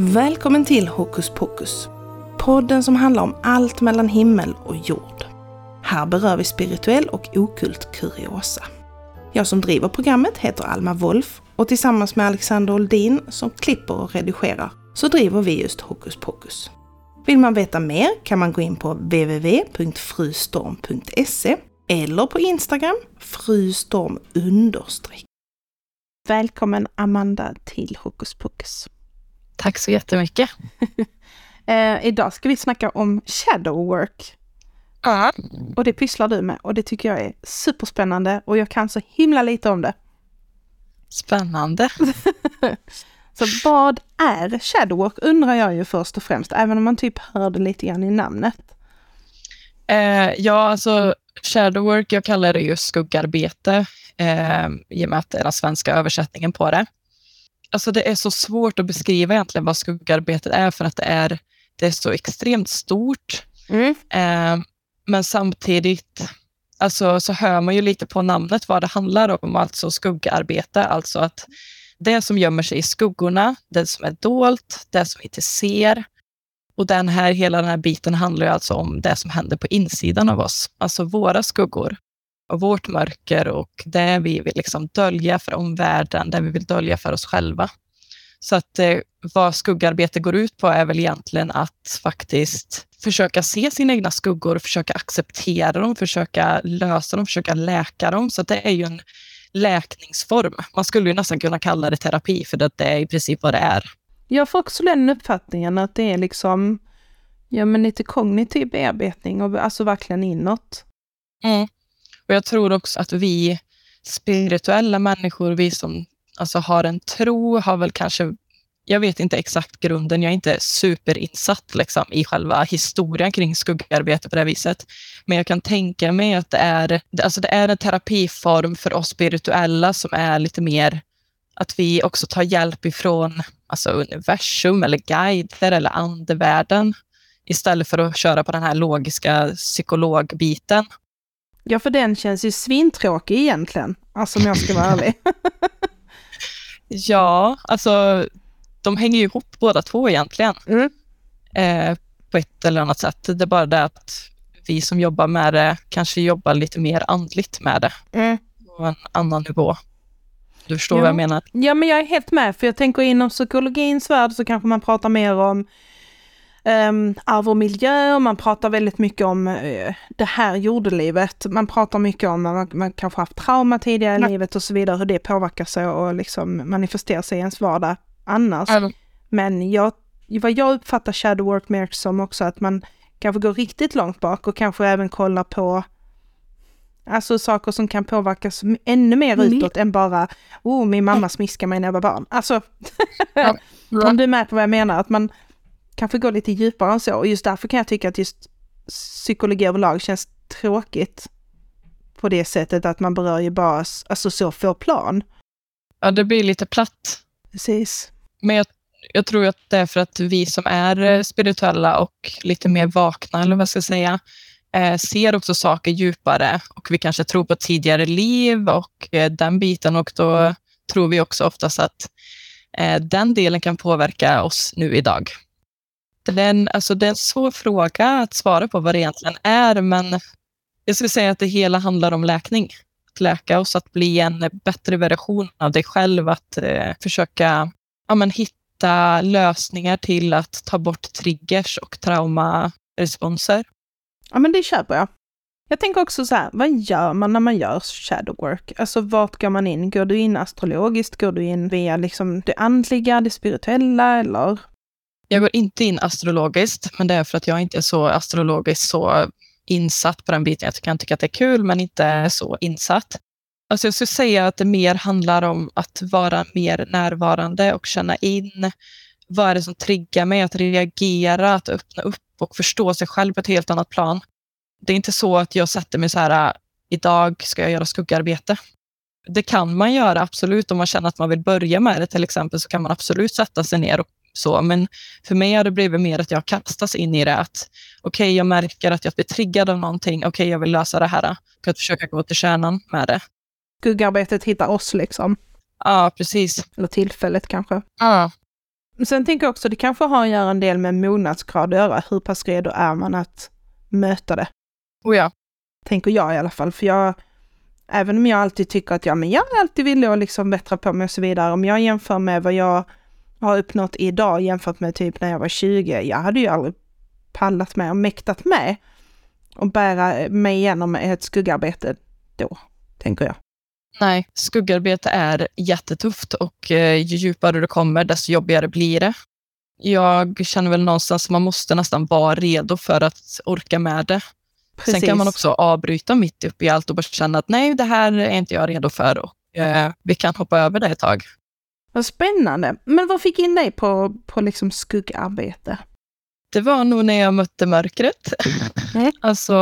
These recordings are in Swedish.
Välkommen till Hokus Pokus. Podden som handlar om allt mellan himmel och jord. Här berör vi spirituell och okult kuriosa. Jag som driver programmet heter Alma Wolf och tillsammans med Alexander Oldin som klipper och redigerar så driver vi just Hokus Pokus. Vill man veta mer kan man gå in på www.frustorm.se eller på Instagram frustorm understreck. Välkommen Amanda till Hokus Pokus. Tack så jättemycket. eh, idag ska vi snacka om shadow work. Ja. Och det pysslar du med och det tycker jag är superspännande och jag kan så himla lite om det. Spännande. så vad är shadow work undrar jag ju först och främst, även om man typ hörde lite grann i namnet. Eh, ja, alltså shadow work, jag kallar det ju skuggarbete eh, i och med att det är den svenska översättningen på det alltså det är så svårt att beskriva egentligen vad skuggarbetet är för att det är, det är så extremt stort. Mm. Eh, men samtidigt alltså, så hör man ju lite på namnet vad det handlar om, alltså skuggarbete, alltså att det som gömmer sig i skuggorna, det som är dolt, det som vi inte ser. Och den här, hela den här biten handlar ju alltså om det som händer på insidan av oss, alltså våra skuggor och vårt mörker och det vi vill liksom dölja för omvärlden, det vi vill dölja för oss själva. Så att eh, vad skuggarbete går ut på är väl egentligen att faktiskt försöka se sina egna skuggor, försöka acceptera dem, försöka lösa dem, försöka läka dem. Så det är ju en läkningsform. Man skulle ju nästan kunna kalla det terapi, för det är i princip vad det är. Jag får också den uppfattningen att det är liksom, ja men lite kognitiv bearbetning och alltså verkligen inåt. Mm. Och jag tror också att vi spirituella människor, vi som alltså har en tro, har väl kanske jag vet inte exakt grunden, jag är inte superinsatt liksom, i själva historien kring skuggarbete på det viset. Men jag kan tänka mig att det är, alltså det är en terapiform för oss spirituella som är lite mer att vi också tar hjälp ifrån alltså universum eller guider eller andevärlden istället för att köra på den här logiska psykologbiten. Ja, för den känns ju svintråkig egentligen. Alltså om jag ska vara ärlig. ja, alltså de hänger ju ihop båda två egentligen. Mm. Eh, på ett eller annat sätt. Det är bara det att vi som jobbar med det kanske jobbar lite mer andligt med det. Mm. På en annan nivå. Du förstår ja. vad jag menar? Ja, men jag är helt med. För jag tänker inom psykologins värld så kanske man pratar mer om um, arv och miljö och man pratar väldigt mycket om uh, det här jordelivet. Man pratar mycket om att man, man kanske haft trauma tidigare i ja. livet och så vidare, hur det påverkar sig och liksom manifesterar sig i ens vardag annars. Mm. Men jag, vad jag uppfattar shadow work mer som också att man kanske går riktigt långt bak och kanske även kollar på Alltså saker som kan påverkas ännu mer mm. utåt än bara oh, min mamma smiskade mig när jag var barn. Alltså, ja. om du är med på vad jag menar, att man, kanske gå lite djupare än så. Och just därför kan jag tycka att just psykologi överlag känns tråkigt på det sättet att man berör ju bara alltså så få plan. Ja, det blir lite platt. Precis. Men jag, jag tror att det är för att vi som är eh, spirituella och lite mer vakna, eller vad jag ska säga, eh, ser också saker djupare och vi kanske tror på tidigare liv och eh, den biten och då tror vi också oftast att den delen kan påverka oss nu idag det är, en, alltså det är en svår fråga att svara på vad det egentligen är, men jag skulle säga att det hela handlar om läkning. Att läka oss, att bli en bättre version av dig själv, att eh, försöka ja, men, hitta lösningar till att ta bort triggers och traumaresponser. Ja, men det köper jag. Jag tänker också så här, vad gör man när man gör shadow work? Alltså vart går man in? Går du in astrologiskt? Går du in via liksom det andliga, det spirituella eller jag går inte in astrologiskt, men det är för att jag inte är så astrologiskt så insatt på den biten. Jag kan tycka att det är kul, men inte så insatt. Alltså jag skulle säga att det mer handlar om att vara mer närvarande och känna in vad är det som triggar mig att reagera, att öppna upp och förstå sig själv på ett helt annat plan. Det är inte så att jag sätter mig så här, äh, idag ska jag göra skuggarbete. Det kan man göra absolut om man känner att man vill börja med det till exempel så kan man absolut sätta sig ner och så, men för mig har det blivit mer att jag kastas in i det. Att okej, okay, jag märker att jag blir triggad av någonting. Okej, okay, jag vill lösa det här. Och att försöka gå till kärnan med det. Skuggarbetet hittar oss liksom. Ja, precis. Eller tillfället kanske. Ja. Sen tänker jag också, det kanske har att göra en del med mognadsgrad att göra. Hur pass redo är man att möta det? Oh ja. Tänker jag i alla fall, för jag, även om jag alltid tycker att ja, men jag är alltid villig att liksom bättra på mig och så vidare. Om jag jämför med vad jag har uppnått idag jämfört med typ när jag var 20, jag hade ju aldrig pallat med och mäktat med och bära mig igenom ett skuggarbete då, tänker jag. Nej, skuggarbete är jättetufft och eh, ju djupare du kommer, desto jobbigare blir det. Jag känner väl någonstans att man måste nästan vara redo för att orka med det. Precis. Sen kan man också avbryta mitt uppe i allt och bara känna att nej, det här är inte jag redo för och eh, vi kan hoppa över det ett tag. Vad spännande. Men vad fick in dig på, på liksom skuggarbete? Det var nog när jag mötte mörkret. Mm. alltså,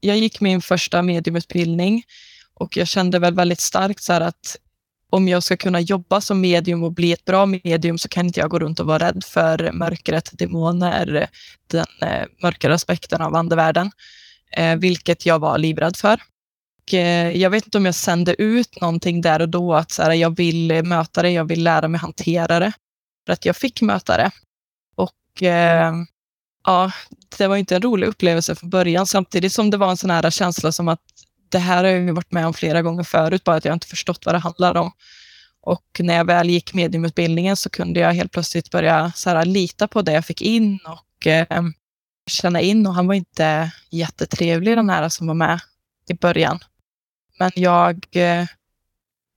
jag gick min första mediumutbildning och jag kände väl väldigt starkt så att om jag ska kunna jobba som medium och bli ett bra medium så kan inte jag gå runt och vara rädd för mörkret, demoner, den eh, mörkare aspekten av andevärlden, eh, vilket jag var livrädd för. Och, eh, jag vet inte om jag sände ut någonting där och då, att så här, jag vill möta det, jag vill lära mig hantera det. För att jag fick möta det. Och eh, ja, det var inte en rolig upplevelse från början, samtidigt som det var en sån här känsla som att det här har jag varit med om flera gånger förut, bara att jag inte förstått vad det handlar om. Och när jag väl gick mediumutbildningen så kunde jag helt plötsligt börja så här, lita på det jag fick in och eh, känna in. Och han var inte jättetrevlig den här som var med i början. Men jag eh,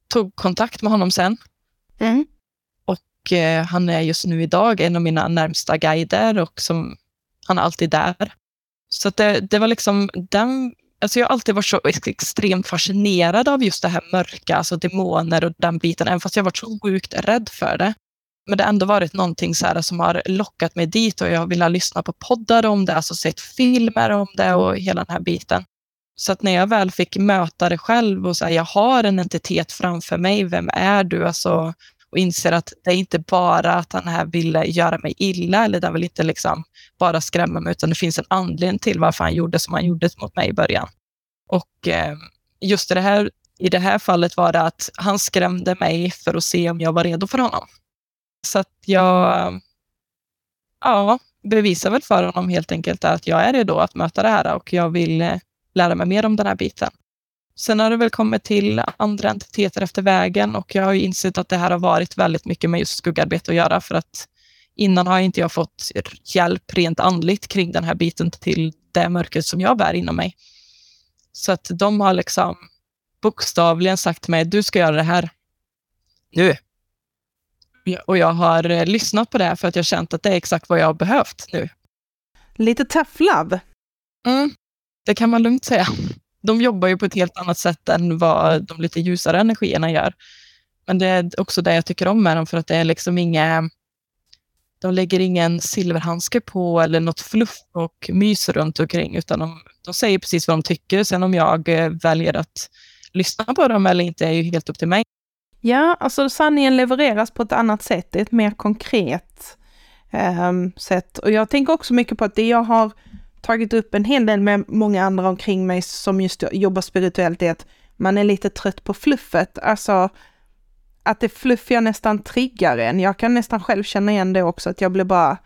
tog kontakt med honom sen. Mm. Och eh, han är just nu idag en av mina närmsta guider och som, han är alltid där. Så det, det var liksom den Alltså jag har alltid varit så extremt fascinerad av just det här mörka, alltså demoner och den biten, även fast jag varit så sjukt rädd för det. Men det har ändå varit någonting så här som har lockat mig dit och jag vill lyssna på poddar om det, alltså sett filmer om det och hela den här biten. Så att när jag väl fick möta det själv och säga jag har en entitet framför mig, vem är du? Alltså, och inser att det är inte bara att han här ville göra mig illa eller den vill inte liksom bara skrämma mig, utan det finns en anledning till varför han gjorde som han gjorde mot mig i början. Och eh, just det här, i det här fallet var det att han skrämde mig för att se om jag var redo för honom. Så att jag ja, bevisar väl för honom helt enkelt att jag är redo att möta det här och jag vill eh, lära mig mer om den här biten. Sen har det väl kommit till andra entiteter efter vägen och jag har insett att det här har varit väldigt mycket med just skuggarbete att göra för att innan har inte jag fått hjälp rent andligt kring den här biten till det mörkret som jag bär inom mig. Så att de har liksom bokstavligen sagt till mig, du ska göra det här nu. Och jag har eh, lyssnat på det för att jag känt att det är exakt vad jag har behövt nu. Lite tough love. Mm, det kan man lugnt säga de jobbar ju på ett helt annat sätt än vad de lite ljusare energierna gör. Men det är också det jag tycker om med dem, för att det är liksom inga... De lägger ingen silverhandske på eller något fluff och mys runt omkring, utan de, de säger precis vad de tycker. Sen om jag eh, väljer att lyssna på dem eller inte är ju helt upp till mig. Ja, alltså sanningen levereras på ett annat sätt, det är ett mer konkret eh, sätt. Och jag tänker också mycket på att det jag har tagit upp en hel del med många andra omkring mig som just jobbar spirituellt är att man är lite trött på fluffet. Alltså att det fluffiga nästan triggar en. Jag kan nästan själv känna igen det också, att jag blir bara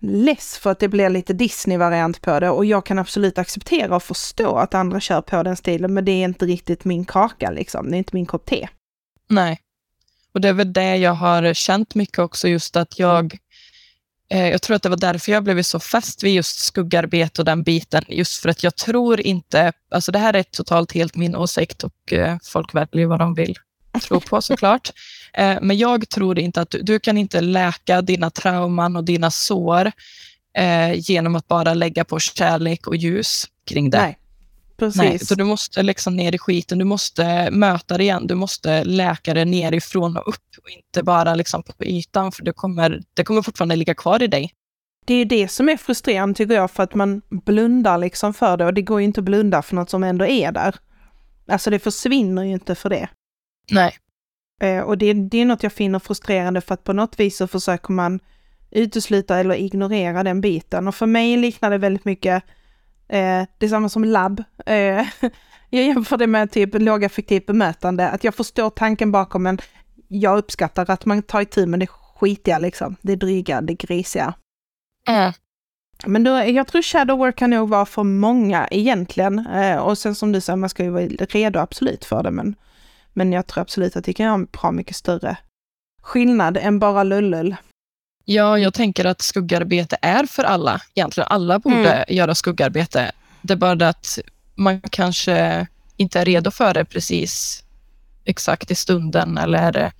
less för att det blir lite Disney-variant på det och jag kan absolut acceptera och förstå att andra kör på den stilen, men det är inte riktigt min kaka liksom. Det är inte min kopp te. Nej. Och det är väl det jag har känt mycket också, just att jag Eh, jag tror att det var därför jag blev så fäst vid just skuggarbete och den biten. Just för att jag tror inte, alltså det här är totalt helt min åsikt och eh, folk väljer vad de vill tro på såklart. Eh, men jag tror inte att du, du, kan inte läka dina trauman och dina sår genom att bara lägga på kärlek och ljus kring det. Nej. Precis. Nej, så du måste liksom ner i skiten, du måste möta det igen, du måste läka det nerifrån och upp och inte bara liksom på ytan, för det kommer, det kommer fortfarande ligga kvar i dig. Det är det som är frustrerande tycker jag, för att man blundar liksom för det och det går ju inte att blunda för något som ändå är där. Alltså det försvinner ju inte för det. Nej. Eh, och det, det är något jag finner frustrerande för att på något vis så försöker man utesluta eller ignorera den biten. Och för mig liknar det väldigt mycket eh, detsamma som labb. Eh, jag jämför det med typ lågaffektivt bemötande, att jag förstår tanken bakom men jag uppskattar att man tar itu med det skitiga liksom, det dryga, det grisiga. Mm. Men då, jag tror shadow work kan nog vara för många egentligen. Eh, och sen som du säger, man ska ju vara redo absolut för det, men, men jag tror absolut att det kan en bra mycket större skillnad än bara lullull. Ja, jag tänker att skuggarbete är för alla. Egentligen alla borde mm. göra skuggarbete. Det är bara det att man kanske inte är redo för det precis exakt i stunden. Eller,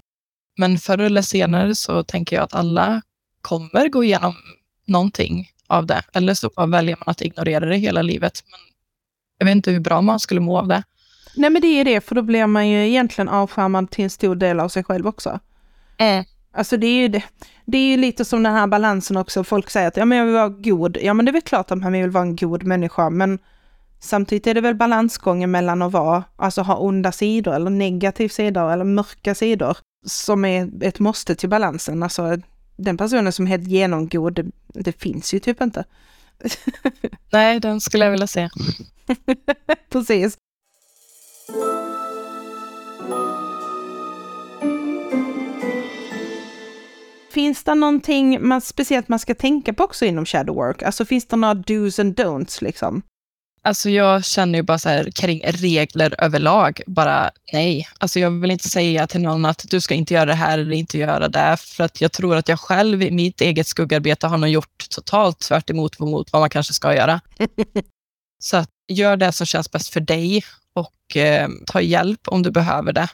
men förr eller senare så tänker jag att alla kommer gå igenom någonting av det. Eller så bara väljer man att ignorera det hela livet. Men jag vet inte hur bra man skulle må av det. Nej men det är det, för då blir man ju egentligen avskärmad till en stor del av sig själv också. Mm. Alltså det är ju det. Det är ju lite som den här balansen också. Folk säger att ja, men jag vill vara god. Ja, men det är väl klart att man vill vara en god människa, men samtidigt är det väl balansgången mellan att vara, alltså ha onda sidor eller negativa sidor eller mörka sidor som är ett måste till balansen. Alltså den personen som är helt genomgod, det, det finns ju typ inte. Nej, den skulle jag vilja se. Precis. Finns det någonting man, speciellt man ska tänka på också inom shadow work? Alltså finns det några dos and don'ts liksom? Alltså jag känner ju bara så här kring regler överlag, bara nej. Alltså jag vill inte säga till någon att du ska inte göra det här eller inte göra det, för att jag tror att jag själv i mitt eget skuggarbete har nog gjort totalt tvärt emot mot vad man kanske ska göra. så att gör det som känns bäst för dig och eh, ta hjälp om du behöver det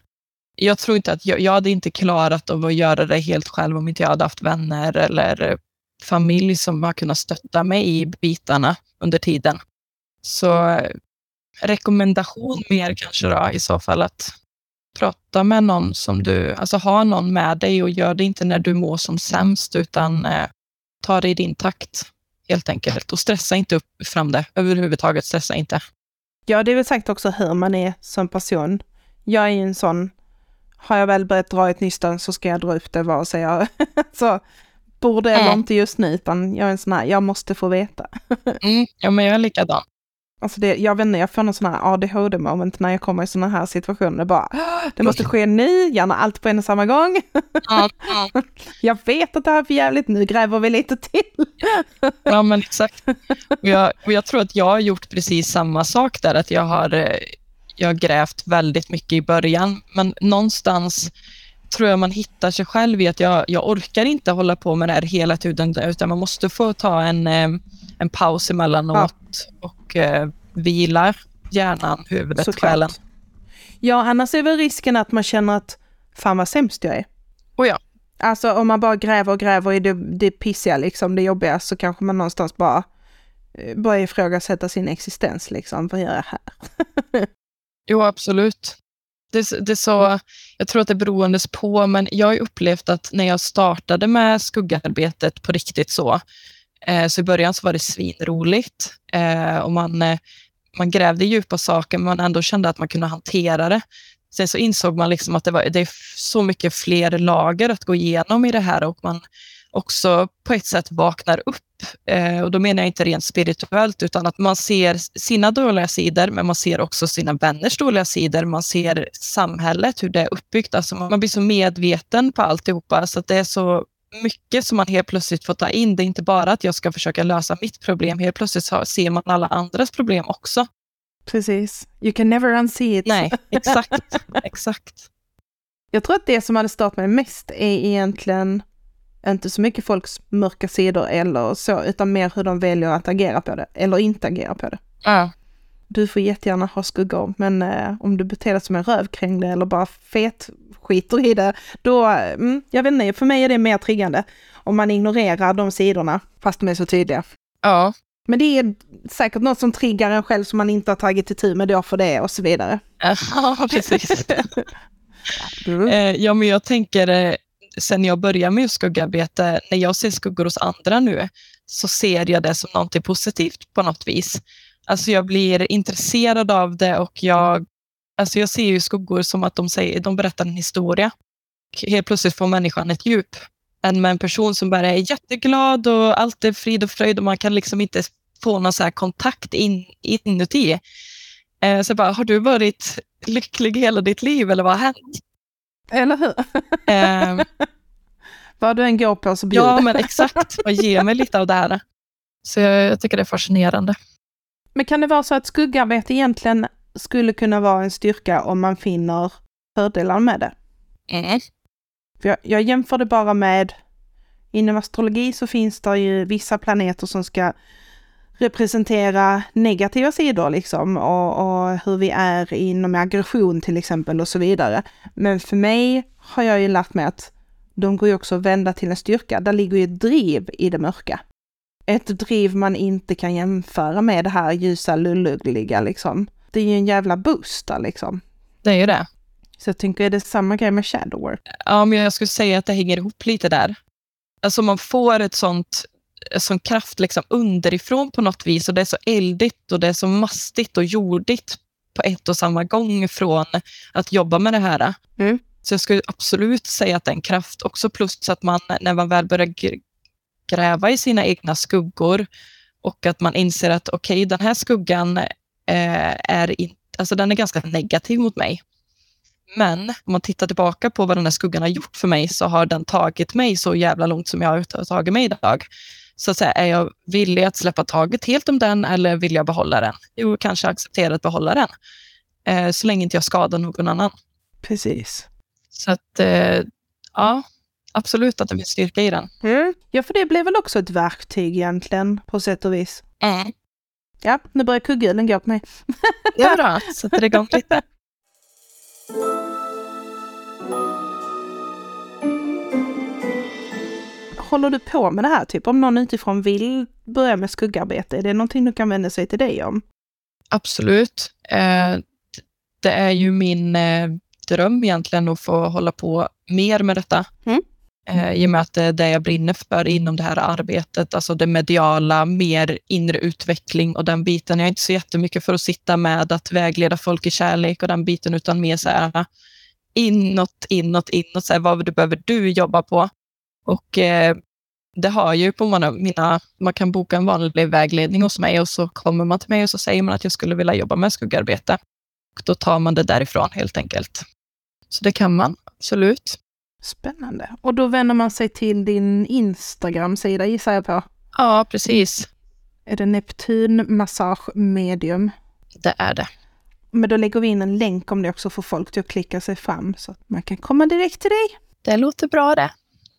jag tror inte att jag, jag hade inte klarat av att göra det helt själv om inte jag hade haft vänner eller familj som har kunnat stötta mig i bitarna under tiden. Så rekommendation mer kanske då i så fall att prata med någon som du, alltså ha någon med dig och gör det inte när du mår som sämst utan eh, ta det i din takt helt enkelt och stressa inte upp fram det överhuvudtaget. Stressa inte. Ja, det är väl sagt också hur man är som person. Jag är ju en sån har jag väl börjat dra ett nystan så ska jag dra upp det vare sig jag så borde eller mm. inte just nu, utan jag är en sån här, jag måste få veta. mm, ja, men jag är likadan. Alltså det, jag vet inte, jag får någon sån här ADHD-moment när jag kommer i såna här situationer. Bara, det måste ske nu, gärna allt på en och samma gång. Ja, ja. Jag vet att det här är för jävligt, nu gräver vi lite till. Ja, men exakt. Och jag, och jag tror att jag har gjort precis samma sak där, att jag har eh, jag har grävt väldigt mycket i början, men någonstans tror jag man hittar sig själv i att jag, jag orkar inte hålla på med det här hela tiden, utan man måste få ta en, eh, en paus emellanåt ja. och uh, vila hjärnan, huvudet, Såklart. kvällen. Ja, annars är väl risken att man känner att fan vad sämst jag är. Oh ja. Alltså om man bara gräver och gräver i det, det pissiga, liksom det jobbiga, så kanske man någonstans bara eh, börjar ifrågasätta sin existens liksom. Vad gör jag här? Jo, absolut. Det, det så, jag tror att det är beroendes på, men jag har upplevt att när jag startade med skuggarbetet på riktigt så, eh, så i början så var det svinroligt eh, och man, eh, man grävde djupa saker, men man ändå kände att man kunde hantera det. Sen så insåg man liksom att det, var, det är så mycket fler lager att gå igenom i det här och man också på ett sätt vaknar upp. Eh, och då menar jag inte rent spirituellt, utan att man ser sina dåliga sidor, men man ser också sina vänners dåliga sidor. Man ser samhället, hur det är uppbyggt. Alltså man blir så medveten på alltihopa, så att det är så mycket som man helt plötsligt får ta in. Det är inte bara att jag ska försöka lösa mitt problem. Helt plötsligt ser man alla andras problem också. Precis. You can never unsee it. Nej, exakt. exakt. Jag tror att det som hade stört mig mest är egentligen inte så mycket folks mörka sidor eller så, utan mer hur de väljer att agera på det, eller inte agera på det. Ja. Du får jättegärna ha skuggor, men eh, om du beter dig som en rövkrängde eller bara fet skiter i det, då, mm, jag vet inte, för mig är det mer triggande. Om man ignorerar de sidorna, fast de är så tydliga. Ja. Men det är säkert något som triggar en själv som man inte har tagit i tur med då för det och så vidare. Ja, precis. mm. ja, men jag tänker, eh, sen jag började med skuggarbete, när jag ser skuggor hos andra nu, så ser jag det som något positivt på något vis. Alltså jag blir intresserad av det och jag, alltså jag ser ju skuggor som att de, säger, de berättar en historia. helt plötsligt får människan ett djup. Än med en person som bara är jätteglad och allt är frid och fröjd och man kan liksom inte få någon så kontakt in, inuti. Eh, så så bara, har du varit lycklig hela ditt liv eller vad har hänt? Eller hur? Eh, vad du än går på så bjud. Ja, men exakt. Och ge mig lite av det här. Så jag, jag tycker det är fascinerande. Men kan det vara så att skuggarbete egentligen skulle kunna vara en styrka om man finner fördelar med det? Mm. För jag, jag jämför det bara med, inom astrologi så finns det ju vissa planeter som ska representera negativa sidor liksom och, och, hur vi är inom aggression till exempel och så vidare. Men för mig har jag ju lärt mig att de går ju också att vända till en styrka. Där ligger ju ett driv i det mörka. Ett driv man inte kan jämföra med det här ljusa lullugliga liksom. Det är ju en jävla booster liksom. Det är ju det. Så jag tänker, är det samma grej med shadow work? Ja, men jag skulle säga att det hänger ihop lite där. Alltså man får ett sånt sån kraft liksom underifrån på något vis och det är så eldigt och det är så mastigt och jordigt på ett och samma gång från att jobba med det här. Mm. Så jag skulle absolut säga att det är en kraft också plus att man när man väl börjar gräva i sina egna skuggor och att man inser att okej, okay, den här skuggan eh, är, in, alltså den är ganska negativ mot mig. Men om man tittar tillbaka på vad den här skuggan har gjort för mig så har den tagit mig så jävla långt som jag har tagit mig idag. Så att säga, är jag villig att släppa taget helt om den eller vill jag behålla den? Jo, kanske acceptera att behålla den. Eh, så länge inte jag skadar någon annan. Precis. Så att, eh, ja, absolut att det finns styrka i den. Mm. Ja, för det blev väl också ett verktyg egentligen, på sätt och vis. Mm. Ja, nu börjar kugghjulen gå på mig. ja, bra. Sätter igång lite. Håller du på med det här? Typ om någon utifrån vill börja med skuggarbete, är det någonting du kan vända sig till dig om? Absolut. Eh, det är ju min eh, dröm egentligen att få hålla på mer med detta. Mm. Eh, I och med att det är det jag brinner för inom det här arbetet, alltså det mediala, mer inre utveckling och den biten. Jag är inte så jättemycket för att sitta med att vägleda folk i kärlek och den biten, utan mer så här inåt, inåt, inåt. Så här, vad du behöver du jobba på? Och eh, det har ju på många, mina, man kan boka en vanlig vägledning hos mig och så kommer man till mig och så säger man att jag skulle vilja jobba med skuggarbete. Och då tar man det därifrån helt enkelt. Så det kan man, absolut. Spännande. Och då vänder man sig till din Instagram-sida gissar jag på? Ja, precis. Är det Neptun Massage Medium? Det är det. Men då lägger vi in en länk om det också för folk till att klicka sig fram så att man kan komma direkt till dig. Det låter bra det.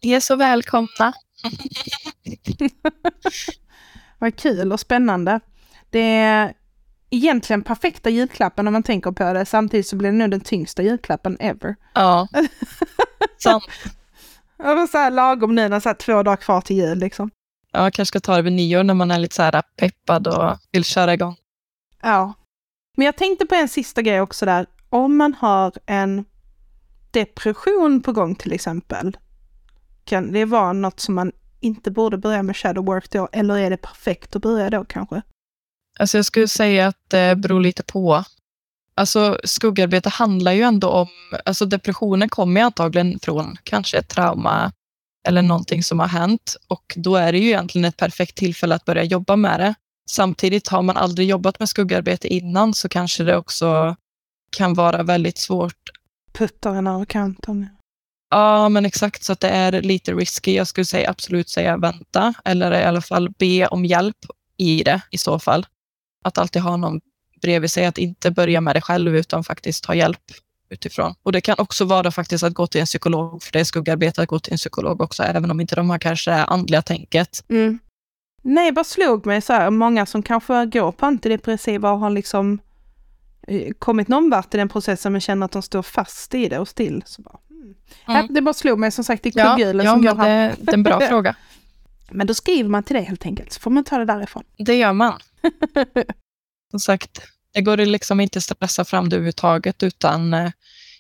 Ni är så välkomna. Vad kul och spännande. Det är egentligen perfekta julklappen om man tänker på det. Samtidigt så blir det nog den tyngsta julklappen ever. Ja, sant. Jag var så här lagom nu när så här två dagar kvar till jul liksom. Ja, kanske ska ta det vid nyår när man är lite så här peppad och vill köra igång. Ja. Men jag tänkte på en sista grej också där. Om man har en depression på gång till exempel. Kan det vara något som man inte borde börja med shadow work då? Eller är det perfekt att börja då kanske? Alltså jag skulle säga att det beror lite på. Alltså skuggarbete handlar ju ändå om, alltså depressionen kommer ju antagligen från kanske ett trauma eller någonting som har hänt och då är det ju egentligen ett perfekt tillfälle att börja jobba med det. Samtidigt har man aldrig jobbat med skuggarbete innan så kanske det också kan vara väldigt svårt. Putta en över kanten. Ja, men exakt så att det är lite risky. Jag skulle säga absolut säga vänta eller i alla fall be om hjälp i det i så fall. Att alltid ha någon bredvid sig, att inte börja med det själv utan faktiskt ta hjälp utifrån. Och det kan också vara faktiskt att gå till en psykolog, för det är skuggarbete att gå till en psykolog också, även om inte de har kanske det andliga tänket. Mm. Nej, bara slog mig så här, många som kanske går på antidepressiva och har liksom eh, kommit någon vart i den processen men känner att de står fast i det och still. Så bara mm. ja, det bara slog mig som sagt i kugghjulen ja, som ja, går det, det är en bra fråga. Men då skriver man till det helt enkelt, så får man ta det därifrån. Det gör man. som sagt, det går liksom inte stressa fram det överhuvudtaget, utan eh,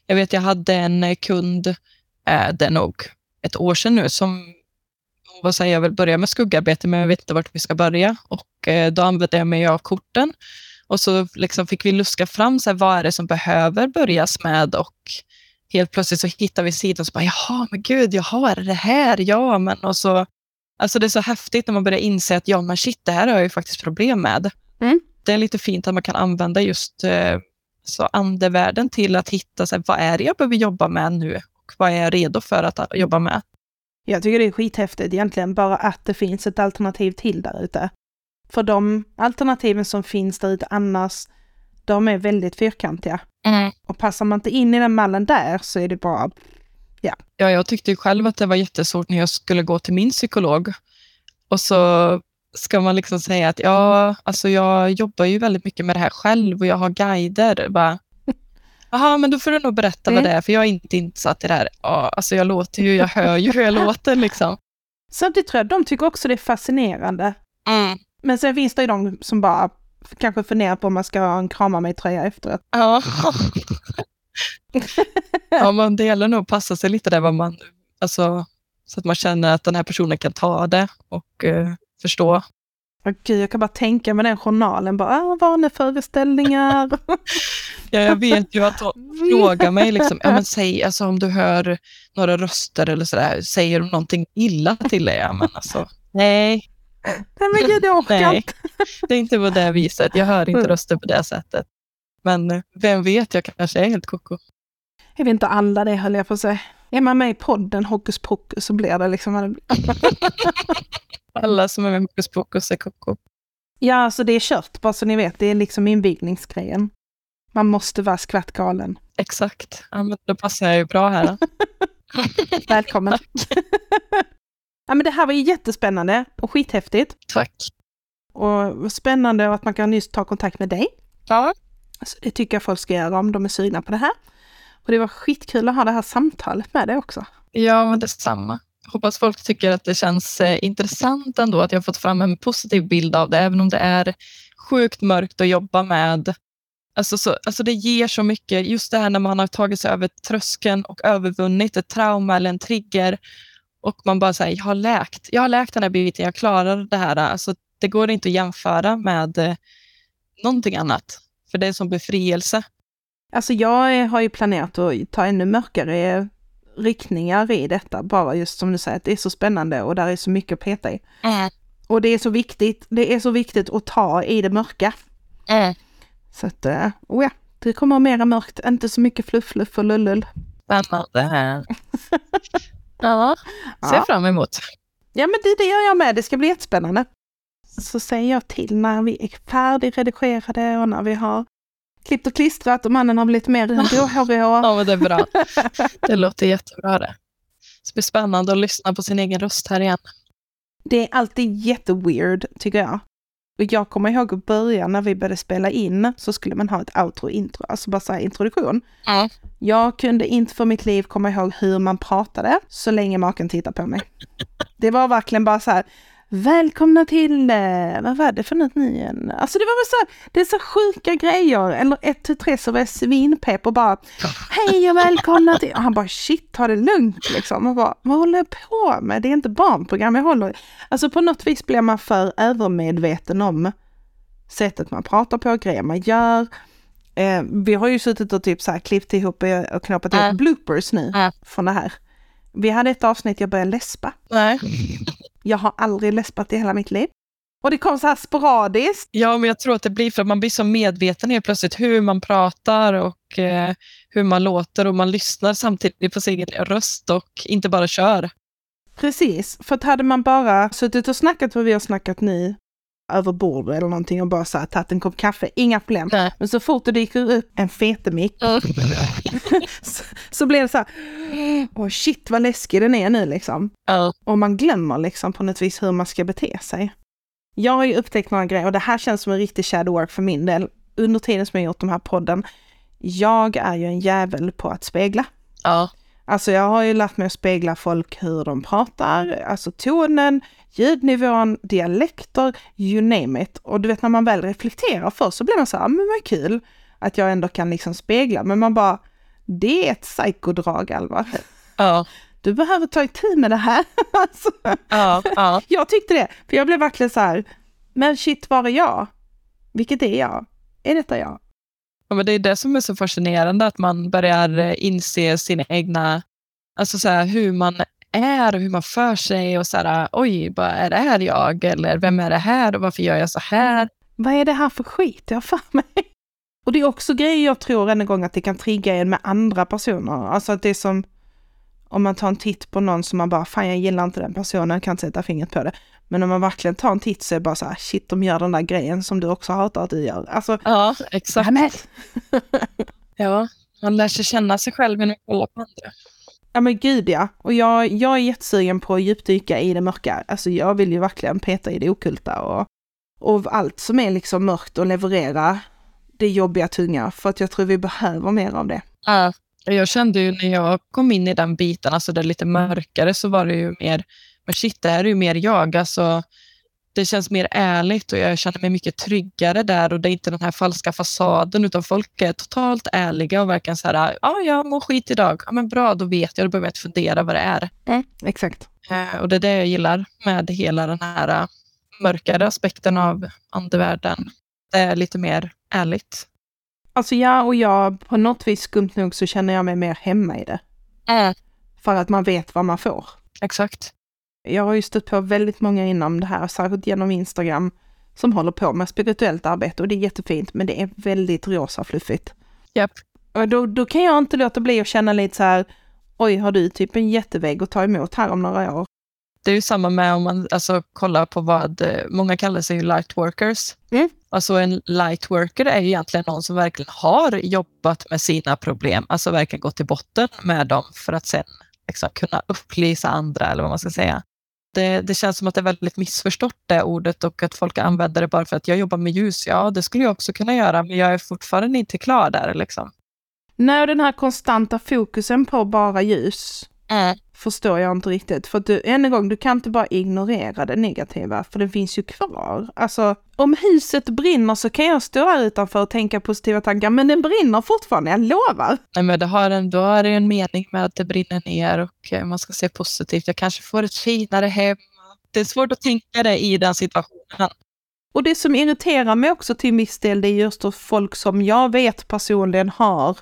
jag vet jag hade en eh, kund, eh, det är nog ett år sedan nu, som vad säger jag vill börja med skuggarbete, men jag vet inte vart vi ska börja. Och då använde jag mig av korten. Och så liksom fick vi luska fram, så här, vad är det som behöver börjas med? Och helt plötsligt så hittar vi sidan och så bara, jaha, men gud, jaha, är det det här? Ja, men och så, alltså det är så häftigt när man börjar inse att ja, men shit, det här har jag ju faktiskt problem med. Mm. Det är lite fint att man kan använda just eh, så andevärlden till att hitta, så här, vad är det jag behöver jobba med nu? Och vad är jag redo för att jobba med? Jag tycker det är skithäftigt egentligen, bara att det finns ett alternativ till där ute. För de alternativen som finns där ute annars, de är väldigt fyrkantiga. Mm. Och passar man inte in i den mallen där så är det bara, Ja, jag tyckte ju själv att det var jättesvårt när jag skulle gå till min psykolog. Och så ska man liksom säga att ja, alltså jag jobbar ju väldigt mycket med det här själv och jag har guider. Bara, Jaha, men då får du nog berätta Mm. vad det är, för jag är inte insatt i det här. Ja, alltså jag låter ju, jag hör ju hur jag låter liksom. samtidigt tror jag de tycker också det är fascinerande. Mm. Men sen finns det ju de som bara kanske funderar på om man ska ha en krama mig-tröja efteråt. Ja. ja, man delar nog passa sig lite där vad man, alltså, så att man känner att den här personen kan ta det och eh, förstå. Åh, Gud, jag kan bara tänka med den journalen, bara ah, vaneföreställningar. Ja, jag vet ju att hon frågar mig, liksom, ja, men säg, alltså, om du hör några röster eller sådär, säger de någonting illa till dig? Ja, men alltså, nej, Nej men gud, jag orkar inte. det är inte på det viset. Jag hör inte Mm. röster på det sättet. Men vem vet, jag kanske är helt koko. Jag vet inte alla det höll jag på att säga. Är man med i podden Hokus Pokus så blir det liksom... Alla som är med i Hokus Pokus är koko. Ja, alltså det är kört, bara så ni vet. Det är liksom invigningsgrejen. Man måste vara skvattgalen. Exakt. Ja, men då passar jag ju bra här. Välkommen. ja, men det här var ju jättespännande och skithäftigt. Tack. Och spännande att man kan just ta kontakt med dig. Ja. Så det tycker jag folk ska göra om de är sugna på det här. Och det var skitkul att ha det här samtalet med dig också. Ja, men detsamma. Hoppas folk tycker att det känns eh, intressant ändå att jag har fått fram en positiv bild av det, även om det är sjukt mörkt att jobba med. Alltså, så, alltså det ger så mycket, just det här när man har tagit sig över tröskeln och övervunnit ett trauma eller en trigger och man bara säger, jag har läkt, jag har läkt den här biten, jag klarar det här. Alltså, det går inte att jämföra med eh, någonting annat, för det är som befrielse. Alltså jag har ju planerat att ta ännu mörkare riktningar i detta, bara just som du säger, att det är så spännande och där är så mycket att peta i. Och det är så viktigt, det är så viktigt att ta i det mörka. Så att, eh, oh ja, det kommer mera mörkt, inte så mycket fluff, fluff och lullull. Spännande. ja, ser Ja. fram emot. Ja men det, det gör jag med, det ska bli jättespännande. Så säger jag till när vi är färdigredigerade och när vi har klippt och klistrat och mannen har blivit mer gråhårig Ja, men det är bra. Det låter jättebra det. Det blir spännande att lyssna på sin egen röst här igen. Det är alltid jätteweird, tycker jag. Och jag kommer ihåg att börja när vi började spela in så skulle man ha ett outro intro, alltså bara så här introduktion. Ja. Jag kunde inte för mitt liv komma ihåg hur man pratade så länge maken tittade på mig. Det var verkligen bara så här, välkomna till, eh, vad var det för något nu igen? Alltså det var väl så det är så sjuka grejer, eller ett till tre så var jag svinpepp och bara, hej och välkomna till, och han bara shit, ta det lugnt liksom. Och bara, vad håller jag på med? Det är inte barnprogram jag håller Alltså på något vis blir man för övermedveten om sättet man pratar på, grejer man gör. Eh, vi har ju suttit och typ så här klippt ihop och knoppat ihop Mm. bloopers nu Mm. från det här. Vi hade ett avsnitt jag började läspa. Nej. Jag har aldrig läspat i hela mitt liv. Och det kom så här sporadiskt. Ja, men jag tror att det blir för att man blir så medveten helt plötsligt hur man pratar och eh, hur man låter och man lyssnar samtidigt på sin egen röst och inte bara kör. Precis, för att hade man bara suttit och snackat vad vi har snackat nu över bordet eller någonting och bara så här tagit en kopp kaffe, inga problem. Nej. Men så fort det dyker upp en fetemick så, så blir det så här, åh shit vad läskig den är nu liksom. Ja. Och man glömmer liksom på något vis hur man ska bete sig. Jag har ju upptäckt några grejer och det här känns som en riktig shadow work för min del. Under tiden som jag gjort de här podden, jag är ju en jävel på att spegla. Ja. Alltså jag har ju lärt mig att spegla folk hur de pratar, alltså tonen, ljudnivån, dialekter, you name it. Och du vet när man väl reflekterar först så blir man så här, "Ah, men vad kul att jag ändå kan liksom spegla. Men man bara, det är ett psykodrag Alva. Ja. Du behöver ta itu med det här. alltså, Ja. Ja. jag tyckte det, för jag blev verkligen så här, men shit var är jag? Vilket är jag? Är detta jag? Ja, men det är det som är så fascinerande, att man börjar eh, inse sina egna, alltså så här, hur man är och hur man för sig och så här, oj, bara, är det här jag? Eller vem är det här och varför gör jag så här? Vad är det här för skit jag har för mig? Och det är också grejer jag tror en gång att det kan trigga en med andra personer. Alltså att det är som om man tar en titt på någon som man bara, fan jag gillar inte den personen, kan inte sätta fingret på det. Men om man verkligen tar en titt så är det bara så här, shit de gör den där grejen som du också hatar att du gör. Alltså, Ja, exakt. men- Ja, man lär sig känna sig själv genom att kolla på andra. Ja men gud ja. Och jag, jag är jättesugen på att djupdyka i det mörka. Alltså jag vill ju verkligen peta i det okulta och, och allt som är liksom mörkt och leverera det jobbiga tunga. För att jag tror vi behöver mer av det. Ja, jag kände ju när jag kom in i den biten, alltså det lite mörkare, så var det ju mer, men shit, det här är ju mer jag. Alltså, det känns mer ärligt och jag känner mig mycket tryggare där och det är inte den här falska fasaden utan folk är totalt ärliga och verkligen så här, ja, jag mår skit idag. Ja, men bra, då vet jag, då behöver jag inte fundera vad det är. Exakt. Eh, Och det är det jag gillar med hela den här eh, mörkare aspekten av andevärlden. Det är lite mer ärligt. Alltså ja, och jag på något vis skumt nog så känner jag mig mer hemma i det. För att man vet vad man får. Exakt. Jag har ju stött på väldigt många inom det här, särskilt genom Instagram, som håller på med spirituellt arbete och det är jättefint, men det är väldigt rosa fluffigt. Japp. Och då, då kan jag inte låta bli att känna lite så här, oj, har du typ en jättevägg att ta emot här om några år? Det är ju samma med om man alltså, kollar på vad, eh, många kallar sig ju light workers. Mm. Alltså en light worker är ju egentligen någon som verkligen har jobbat med sina problem, alltså verkligen gått till botten med dem för att sen liksom, kunna upplysa andra eller vad man ska säga. Det, det känns som att det är väldigt missförstått det ordet och att folk använder det bara för att jag jobbar med ljus. Ja, det skulle jag också kunna göra, men jag är fortfarande inte klar där. Liksom. När den här konstanta fokusen på bara ljus förstår jag inte riktigt. För att du, än en gång, du kan inte bara ignorera det negativa, för det finns ju kvar. Alltså, om huset brinner så kan jag stå här utanför och tänka positiva tankar, men den brinner fortfarande, jag lovar. Nej, men det har en, då är det en mening med att det brinner ner och eh, man ska se positivt. Jag kanske får ett finare hem. Det är svårt att tänka det i den situationen. Och det som irriterar mig också till viss del, det är just då folk som jag vet personligen har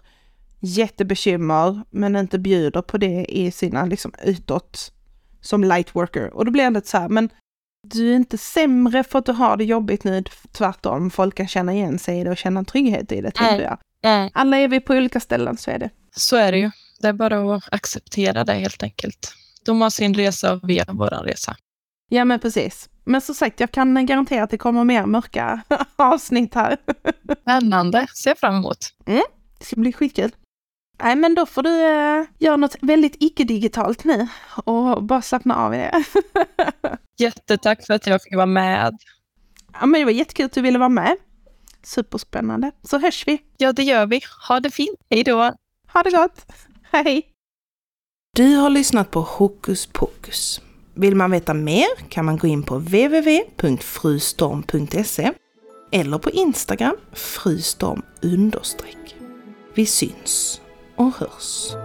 jättebekymmer, men inte bjuder på det i sina liksom utåt som lightworker. Och då blir det lite så här, men du är inte sämre för att du har det jobbigt nu, tvärtom. Folk kan känna igen sig i det och känna trygghet i det, tror Nej. jag. Alla är vi på olika ställen, så är det. Så är det ju. Det är bara att acceptera det helt enkelt. De har sin resa och vi har vår resa. Ja, men precis. Men som sagt, jag kan garantera att det kommer mer mörka avsnitt här. Spännande. Ser fram emot. Det ska bli skitkul. Nej, men då får du eh, göra något väldigt icke-digitalt nu och bara slappna av i det. Jättetack för att jag fick vara med. ja, men det var jättekul att du ville vara med. Superspännande. Så hörs vi. Ja, det gör vi. Ha det fint. Hej då. Ha det gott. Hej! Du har lyssnat på Hokus Pokus. Vill man veta mer kan man gå in på www.frustorm.se eller på Instagram frustorm understreck. Vi syns och hörs.